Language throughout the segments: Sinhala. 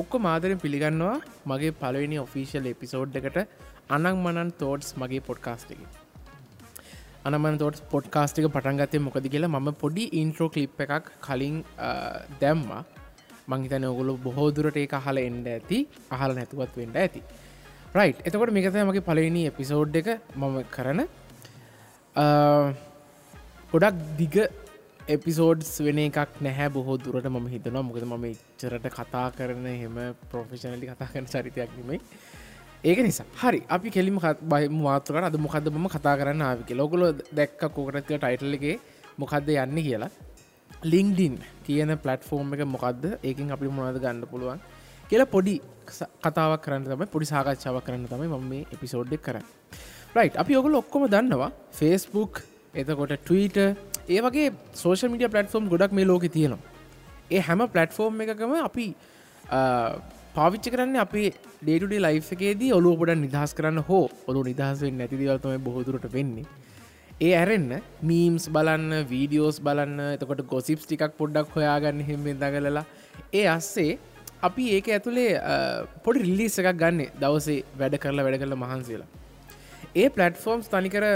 ඔක්කො මාදරෙන් පිළිගන්නවා මගේ පලවෙනි ඔෆිසිල් එපිසෝඩ් එකට. අනං මනන් තෝඩ්ස් මගේ පොඩ්කාස්ටක අනමන් තෝට් පොඩ්කාස්ටික පටන්ගත්තය මොකද කියලා මම පොඩි ඉන්ට්‍රෝ කලිප් එකක් කලින් දැම්ම. මංහිතන ඔගුලු බොහෝදුරට ඒ අහල එන්ඩ ඇති. අහල නැතුවත් වෙන්ඩ ඇති. රයි් එතකොට මේකත මගේ පලවෙනි එපිසෝඩ් එක මම කරන. ගොඩක් දිග එපිසෝඩ්ස් වෙන එකක් නැහැ. බොහෝ දුරට ම හිතනවා. මොකද ම චරට කතා කරන හෙම ප්‍රොෆෙෂනලි කතා කරන චරිතයක් නෙමයි. ඒක නිසා. හරි. අපි කෙලිම බයි මාතුකට අද මොකද ම කතා කරන්න ආවික ලොකුල දැක්ක කෝකටතික ටයිටල්ලගේ මොකක්ද යන්න කියලා. ලිංක්ඩින් කියන පලටෆෝර්ම් එක මොකක්ද ඒකින් අපි මොනද ගන්න පුළුවන් කියලා පොඩි කතාවක් කරන්න තම පොඩි සාකච්ඡාවක් කරන්න තමයි මම මේ එපිසෝඩ්ඩක් කර රයි් අපි ඔගුල ඔක්කොම දන්නවා ෆේස්බුක් එතකොට ටීට ඒ වගේ සෝෂල් මිඩිය පලටෆෝම් ගොඩක් මේ ලෝක තියෙනවා. ඒ හැම පලටෆෝර්ම් එකකම අපි පාවිච්චි කරන්න අපි ඩේටුඩේ ලයි් එකේදී ඔලු ඔබට නිදහස් කරන්න හෝ ඔලු නිදහසෙන් නැතිදවල්තම බොහදුරට වෙන්නේ. ඒ ඇරෙන්න්න මීම්ස් බලන්න වීඩියෝස් බලන්න එතකොට ගොසිප්ස් ටිකක් පොඩ්ඩක් හොයාගන්න හිමෙන් දගලලා ඒ අස්සේ අපි ඒක ඇතුළේ පොඩි රිලිස් එකක් ගන්න දවසේ වැඩ කරලා වැඩ කරල මහන්සේලා ඒ පලටෆෝම්ස් තනිකර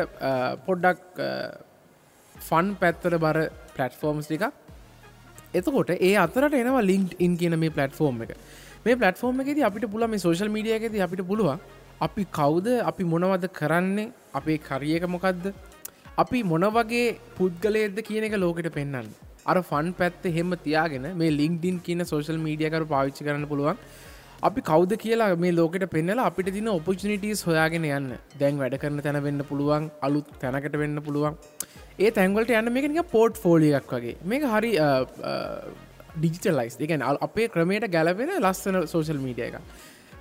පොඩ්ඩක් ෆන් පැත්තර බර පලටෆෝම්ස් ටික එතකොට ඒ අතරට එනවා ලින්ක් ඉන් කියන මේ පලටෆෝර්ම් එක. මේ පලටෆෝර්ම් එකෙද අපිට පුළ මේ සෝශල් මීඩියගෙද අපිට පුළුවන් අපි කවුද අපි මොනවද කරන්නේ අපේ කරියක මොකක්ද අපි මොන වගේ පුද්ගලයද කියන එක ලෝකට පෙන්න්න අර ෆන් පැත්ත හෙම තියාගෙන මේ ලිින්ක්ඩින් කියන සෝශල් මීඩියකර පාවිච්චි කරන්න පුළුවන්. අපි කවද කියලා මේ ලෝකට පෙන්නලා අපිට තින ඔපචනිටස් හොයාගෙන යන්න. දැන් වැඩ කරන තැන වෙන්න පුළුවන් අලුත් තැනකට වෙන්න පුළුවන්. ඒ තැන්වලට යන්න මේක පෝට් ෆෝලියක් වගේ. මේක හරි ඩිජිටලයිස් එකන අපේ ක්‍රමයට ගැලපෙන ලස්සන සෝශල් මීඩිය එක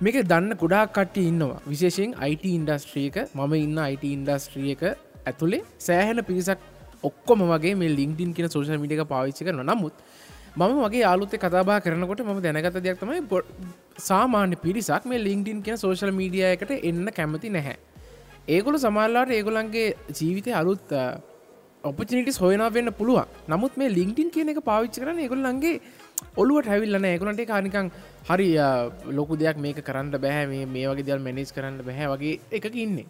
මේක දන්න ගොඩා කට්ටි ඉන්නවා. විශේෂෙන් අයිට ඉන්ඩස්ට්‍රියක මම ඉන්න අයිට ඉන්ඩස්ට්‍රියක ඇතුළේ සෑහෙන පිරිසක් ඔක්කොම වගේ මේ ලිින්ක්ටින් කියෙන සෝශල් මිඩික පාවිච්චි කරන නමුත් මම වගේ ආලුත්තේ කතාබා කරනකොට ම දැනගත දෙයක් තමයි සාමාන්‍ය පිරිසක් මේ ලිින්ක්ටින් කියෙන සෝශල් මීඩිය එකට එන්න කැමති නැහැ. ඒගොලු සමල්ලාට ඒගොලන්ගේ ජීවිතය අලුත් ඔපචනිටස් හොයන වෙන්න පුළුවන්. නමුත් මේ ලිින්ටින් කියන එක පාවිච්ච කරන ඒගොල්ලන්ගේ ඔලුවට හැවිල්ලන ඒගොලන්ට කානිකං හරි ලොකු දෙයක් මේක කරන්න බැහැ මේ මේ වගේ දල් මැනිස් කරන්න බැහැ වගේ එක ඉන්නේ.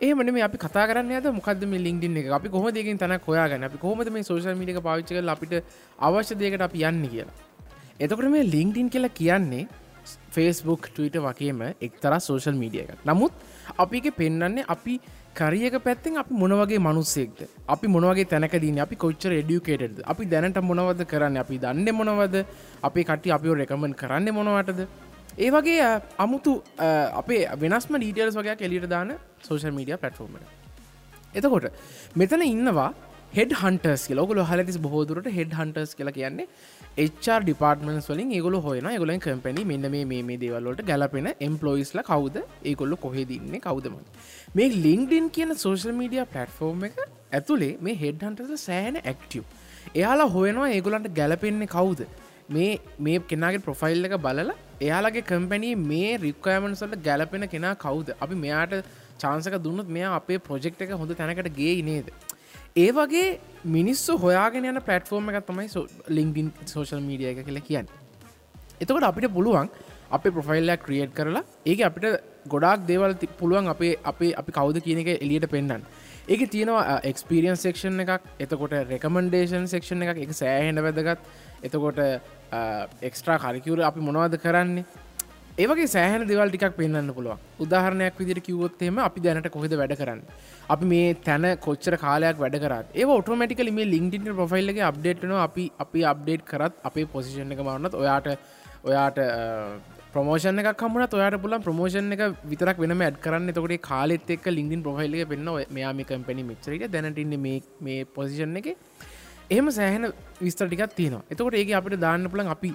ඒමන මේ අපි කතා කරන්න ඇද මොකද මේ ලින්ක්ඩින් එක? අපි කොහොම දෙකින් තන හොයාගන්න? අපි කොහොමද මේ සෝශල් මිඩික පාවිච්චක අපිට අවශ්‍ය දෙකට අපි යන්න කියලා? එතකට මේ ලින්ක්ඩින් කියලා කියන්නේ ෆේස්බුක් ටීට වගේම එක්තර සෝශල් මීඩිය එක නමුත් අපික පෙන්න්නන්නේ අපි කරියක පැත්තෙන් අපි මොනවගේ මනුස්සෙක්ද? අපි මොනවගේ තැනකදීන? අපි කොච්චර එඩියුකේටද අපි දැනට මොනවද කරන්න? අපි දන්න මොනවද? අපේ කටි අපිෝ රෙකමෙන් කරන්න මොනවටද? ඒ වගේ අමුතු අපේ වෙනස්ම ඩීටල්ස් වගේ එලිට දාන සෝෂල් මීඩිය පටෆෝර්ම එතකොට මෙතන ඉන්නවා හෙඩ හන්ටස් ලොකල හලතිස් බහෝදුරට හෙඩ හන්ටස් කියලා කියන්නේ HR ඩිපාර්ටමන්ස් වලින් ඒගොල හොයන ගොලන් කම්පැනි මෙන්න මේ මේ දේවල්ලට ගැලපෙන එම්පලොයිස්ල කවුද? ඒකොල්ල කොහෙදන්න කවදම මේ ලින්ක්ඩින් කියන සෝශල් මීඩිය පලටෆෝර්ම් එක ඇතුළේ මේ හෙඩ් හන්ටස සෑන ඇක්ටව් එයාලා හොයනවා ඒගොලන්ට ගැලපෙන්නේ කවුද? මේ මේ කෙනගේ ප්‍රොෆයිල් එක බලලා එයාලගේ කම්පැනී මේ රික්කයමන්සට ගැලපෙන කෙනා කවුද? අපි මෙයාට චාන්සක දුන්නත් මෙයා අපේ ප්‍රොජෙක්් එක හොඳ තැනකට ගේ නේද? ඒ වගේ මිනිස්සු හොයාගෙන යන පටෆෝර්ම එක තමයි ලිංගින් සෝශල් මීඩිය එක කියලා කියන්න. එතකොට අපිට පුළුවන් අපේ ප්‍රොෆයිල්ලයක් ක්‍රියට් කරලා ඒක අපිට ගොඩක් දේවල් පුළුවන් අපේ අපේ අපි කවුද කියන එක එලියට පෙන්න්න ඒක තියෙනවා එක්ස්පිරියන් සෙක්ෂන් එකක් එතකොට රෙකමන්ඩේෂන් සෙක්ෂන් එකක් එක සෑහෙන වැදගත්. එතකොට එක්ස්ට්‍රා කරිකවර අපි මොනවද කරන්නේ? ඒවගේ සෑහන දෙවල් ටිකක් පෙන්න්න පුළුව උදාහරණයක් විදිර කිවොත්තේම අපි දැනට කොහෙද වැඩ කරන්න? අපි මේ තැන කොච්චර කාලයක් වැඩ කරත් ඒ ඔටෝමටිකල මේ ලින්ටිට ප්‍රොෆයිල්ලගේ අප්ඩේට්න අපි අපි අප්ඩේට් කරත් අපේ පොසිෂන් එක මවන්නත් ඔයාට ඔයාට ප්‍රමෝෂන එක කමුණ ඔයාට පුලන් ප්‍රමෝෂන් එක විතරක් වෙනම ඇඩ් කරන්න. තකොට කාලෙත් එක් ලින්ගින් ප්‍රොෆයිල්ල පෙන්න්න මෙයාම කම්පැනි මිචරට දැනටන්න මේ පොසිෂන් එක. එහෙම සෑහන විස්තර ටිකක් තියෙනවා. එතකොට ඒක අපිට දාන්න පුලන් අපි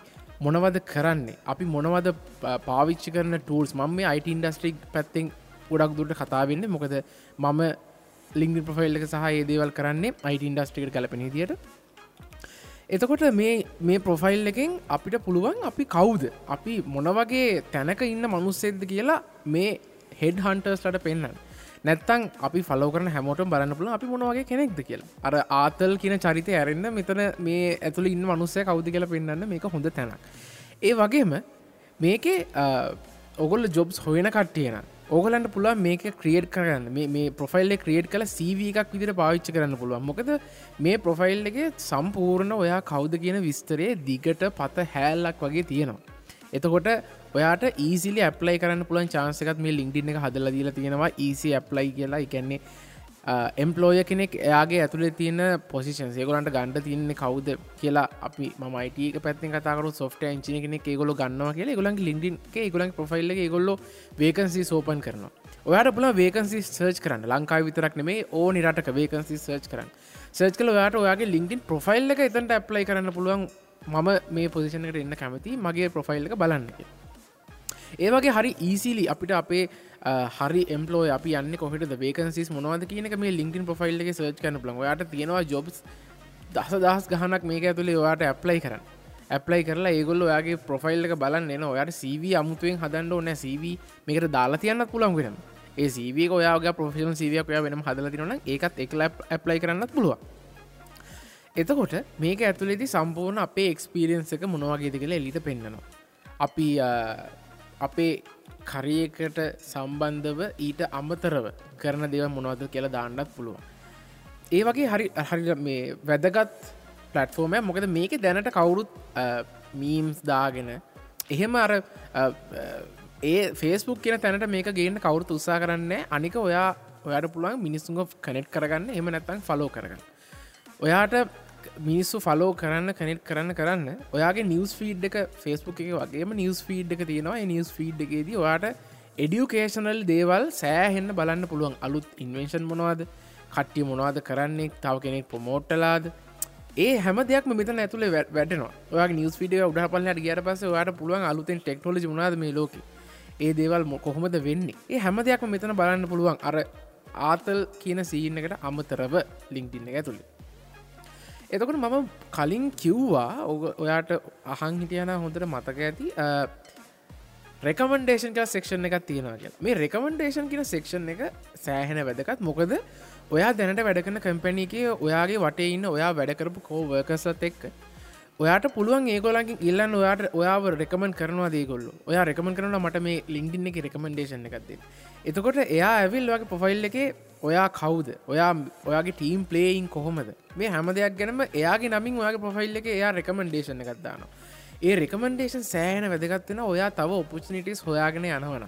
මොනවද කරන්නේ? අපි මොනවද පාවිච්චි කරන ටූල්ස් මම මේ අයිට ඉන්ඩස්ට්‍රික් පැත්තෙන් ගොඩක් දුට කතාවෙන්න මොකද මම ලිංගි ප්‍රෆයිල් එක සහ ඒදේවල් කරන්නේ අයිට ඉන්ඩස්ට්‍රිකට කලපෙන දිට එතකොට මේ මේ ප්‍රොෆයිල් එකෙන් අපිට පුළුවන් අපි කවුද? අපි මොනවගේ තැනක ඉන්න මනුස්සෙද්ද කියලා මේ හෙඩ් හන්ටර්ස්ලට පෙන්න්න නැත්තං අපි ෆලෝ කරන හැමෝට බලන්න පුල අපි මොනවගේ කෙනෙක්ද කියලා. අර ආතල් කියන චරිතය ඇරෙන්න්න මෙතන මේ ඇතුළ ඉන්න මනුස්සය කවුද කියලා පෙන්න්න මේක හොඳ තැනක්. ඒ වගේම මේකේ ඔගොල්ල ජොබ්ස් හොයන කට්ටියන ඕගලන්ට පුළුව මේක ක්‍රියට් කරන්න මේ ප්‍රොෆයිල්ල ක්‍රියට් කල සීව එකක් විදිර පාවිච්ච කරන්න පුළුවන්. මොකද මේ ප්‍රොෆයිල් එක සම්පූර්ණ ඔයා කවුද කියන විස්තරේ දිගට පත හැල්ලක් වගේ තියෙනවා. එතකොට ඔයාට ඊසිලි ඇප්ලයි කරන්න පුළන් චාන්සකත් මේ ලිින්ටින එක හදල දීලා තියෙනවා. ඊසි ඇප්ලයි කියලා. එකන්නේ එම්පලෝය කෙනෙක් එයාගේ ඇතුළේ තියෙන පොසිෂන් සේගොලන්ට ගණඩ තියන්නේ කවුද කියලා අපි මයිටක පැත්ති කතකරු සොෆ්ට ංචින කෙනෙ ඒගොල ගන්නවා කියලා ගොලන් ලින්ඩින් ගොලන් ප්‍රෆයිල්ල ගොල්ල වේකන්සි සෝපන් කරනවා. ඔයාට පුල වේකන්සි සර්ච් කරන්න. ලංකායි විතරක් නෙමේ ඕ නිරටක වේකන්සි සර්ච් කරන්න. සර්ච් කල යාට ඔයාගේ ලින්කින් ප්‍රෆයිල් එක එතන්ට ඇප්ලයි කරන්න පුළුවන්. මම මේ පොසිෂනකට එන්න කැමති මගේ ප්‍රොෆයිල් එක බලන්න ඒවගේ හරි ඊසිලි අපිට අපේ හරි එම්පලෝ අපි යන්න කොහට වේකන්සිස් මොනවද කියනක මේ ලින්කින් ප්‍රොෆයිල් එක සර්ච් කන පලන් යාට තියෙනවා ජොබ්ස් දස දහස් ගහනක් මේක ඇතුළේ ඔයාට ඇප්ලයි කරන්න. ඇප්ලයි කරලා ඒගොල්ල ඔයාගේ ප්‍රොෆයිල් එක බලන්න එන ඔයාට සීව අමුතුවෙන් හදන්න ඕන සීව මේකට දාලා තියන්නත් පුළන් වෙනම් ඒ සීවක ඔයාගේ ප්‍රොෆෙෂන් සීවයක් ඔයා වෙනම හදල තිරන ඒකත් එක ඇප්ලයි කරන්නත් පුළුව එතකොට මේක ඇතුළෙදි සම්පූර්ණ අපේ එක්ස්පිරියන්ස එක මොනවාගේද කියලා එලිට පෙන්න්නනවා අපි අපේ කරයකට සම්බන්ධව ඊට අමතරව කරන දෙව මොනවද කියලා දාන්නත් පුළුවන්. ඒ වගේ හරි හරි මේ වැදගත් පලටෆෝර්මය මොකද මේක දැනට කවුරුත් මීම්ස් දාගෙන එහෙම අර ඒ ෆේස්බුක් කියන තැනට මේක ගේන්න කවුරුත් උත්සා කරන්න අනික ඔයා ඔයාට පුළුවන් මිනිස්සුන් කනෙට් කරගන්න. එම නැත්තන් ෆලෝ කරගන්න. ඔයාට මිනිස්සු ෆලෝ කරන්න කනෙට් කරන්න කරන්න. ඔයාගේ නිවස් ෆීඩ් එක ෆෙස්බුක් එක වගේම නිවස් ෆීඩ් එක තියෙනවා. නිවස් ෆීඩ් එකේදී ඔයාට එඩියුකේෂනල් දේවල් සෑහෙන්න බලන්න පුළුවන්. අලුත් ඉන්වේශන් මොනවාද? කට්ටිය මොනවාද කරන්නේ? තව කෙනෙක් ප්‍රමෝට්ටලාද ඒ හැම දෙයක් මෙතන ඇතුළ වැඩනවා ඔයා නිවස් ිඩ උඩ පල්ලට ගියට පස යාට පුළුවන් අලුතෙන් ටෙක්නෝලජි මුණද මේ ලෝක? ඒ දේවල් කොහොමද වෙන්නේ? ඒ හැම දෙයක්ම මෙතන බලන්න පුළුවන්. අර ආතල් කියන සීනකට අමතරව ලිංක්ටින්න ඇතුළේ එතකොට මම කලින් කිව්වා ඔ ඔයාට අහන් හිටියන හොඳට මතක ඇති රෙකමන්ඩේෂන් කල සෙක්ෂන් එකක් තියෙනවා කිය මේ රෙකමන්ඩේෂන් කියන සෙක්ෂන් එක සෑහෙන වැදකත් මොකද ඔයා දැනට වැඩකන කම්පැනික ඔයාගේ වටේ ඉන්න ඔයා වැඩකරපු කෝවර්කසත් එක්ක ඔයාට පුළුවන් ඒගොලකින් ඉල්ලන්න ඔයාට ඔයාව රෙකමන් කරනවා දේගොල්ල ඔයා රෙකමන් කරන මට මේ ලින්ඩින්න එක රෙකමන්ඩේෂන් එකක්දේ එතකොට එයා ඇවිල් වගේ පොෆයිල් එක ඔයා කවුද? ඔයා ඔයාගේ ටීම් පලේයින් කොහොමද? මේ හැම දෙයක් ගැනම එයාගේ නමින් ඔයාගේ පොෆයිල් එක එයා රෙකමන්ඩේෂන් එකක්දානවා ඒ රෙකමන්ඩේෂන් සෑන වැදගත්වෙන ඔයා තව ඔපචනිටස් හොයාගෙන යනවන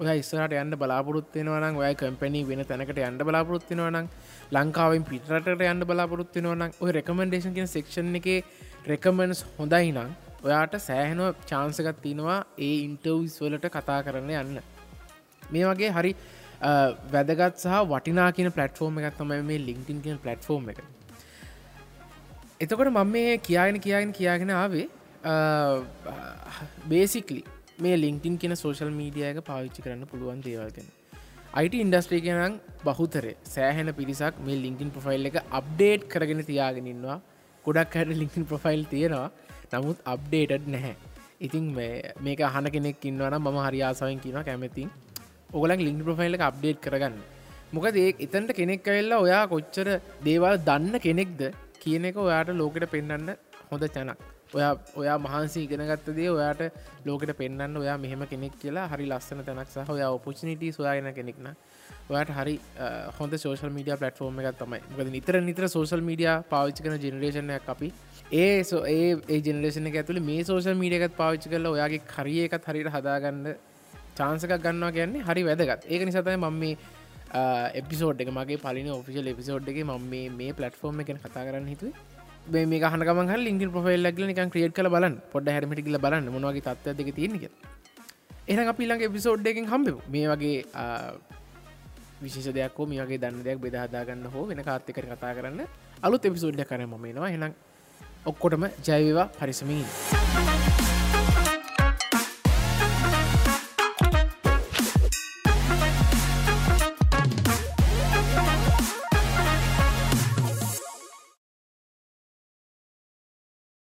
ඔය ඉස්සරට යන්න බලාපොරොත්වෙනවනම් ඔය කම්පැනී වෙන තැනකට යන්න බලාපොරොත්තිනවනම් ලංකාවෙන් පිටරට යන්න බලාපොරොත්තිනවනම් ඔය රෙකමන්ඩේෂන් කියෙන සෙක්ෂන් එක රෙකමන්ස් හොඳයි නම් ඔයාට සෑහෙනුව චාන්සකත් තියෙනවා ඒ ඉන්ටර්විස් වලට කතා කරන්න යන්න. මේ වගේ හරි වැදගත් සහ වටිනා කියන පලටෆෝර්ම එකත් තමයි මේ ලිංකින් කියන පලටෆෝර්ම් එක. එතකොට මම මේ කියාගෙන කියාගෙන කියාගෙන ආවේ බේසිකලි මේ ලිංකින් කියන සෝශල් මීඩිය එක පාවිච්චි කරන්න පුළුවන් දේවල්ගෙන අයිට ඉන්ඩස්ට්‍රී කියනම් බහුතරේ සෑහෙන පිරිසක් මේ ලිංකින් ප්‍රොෆයිල් එක අප්ඩේට් කරගෙන තියාගෙනන්නවා ගොඩක් හැට ලිංකින් ප්‍රොෆයිල් තියෙනවා. නමුත් අප්ඩේටඩ් නැහැ. ඉතින් මේක අහන කෙනෙක් ඉන්නවන ම හරියාසාවෙන් කියන කැමතින් ඔගලක් ලිංක් ප්‍රොෆයිල් එක අප්ඩේට් කරගන්න. මොකද ඒ එතන්ට කෙනෙක් කවෙල්ලා ඔයා කොච්චර දේවල් දන්න කෙනෙක්ද කියන එක ඔයාට ලෝකට පෙන්න්න හොඳ තැනක්. ඔයා ඔයා මහන්සි ඉගෙනගත්ත දේ ඔයාට ලෝකට පෙන්න්න ඔයා මෙහෙම කෙනෙක් කියලා හරි ලස්සන තැනක් සහ ඔයා ඔපචනිට සොයාගෙන කෙනෙක්න ඔයාට හරි හොඳ සෝෂල් මීඩිය පලටෆෝර්ම එකක් තමයි. ගද නිතර නිතර සෝෂල් මීඩිය පාවිච්චි කන ජෙනරේෂනයක් අපි. ඒ සෝ ඒ ඒ ජෙනරේෂන එක ඇතුළ මේ සෝෂල් මීඩියකත් පාවිච්චි කරල ඔයාගේ කරිය එකත් හරිට හදාගන්න චාන්සකක් ගන්නවා කියන්නේ හරි වැදගත්. ඒක නිසතයි මම මේ එපිසෝඩ් එක මගේ පලින ඔෆිසිල් එපිසෝඩ් එක ම මේ පලටෆෝර්ම් එකෙන කතා කරන්න හිතුව. මේ හනකම ලින්ක පොෆයිල් ලක්ල නික ක්‍රියට් කල බලන්න. පොඩ හැරමිටිකල බලන්න මොවාගේ තත්ව දෙක තියෙනක එහ අපි ළඟ එපිසෝඩ් එකින් හම්බ මේ වගේ විශේෂ දෙයක් මේ වගේ දන්න දෙයක් බෙදහදාගන්න හෝ වෙන කාර්තිකට කතා කරන්න අලුත් එපිසෝඩ්ඩ කරන මමෙනවා හෙනම් ඔක්කොටම ජයවවා පරිසමීන්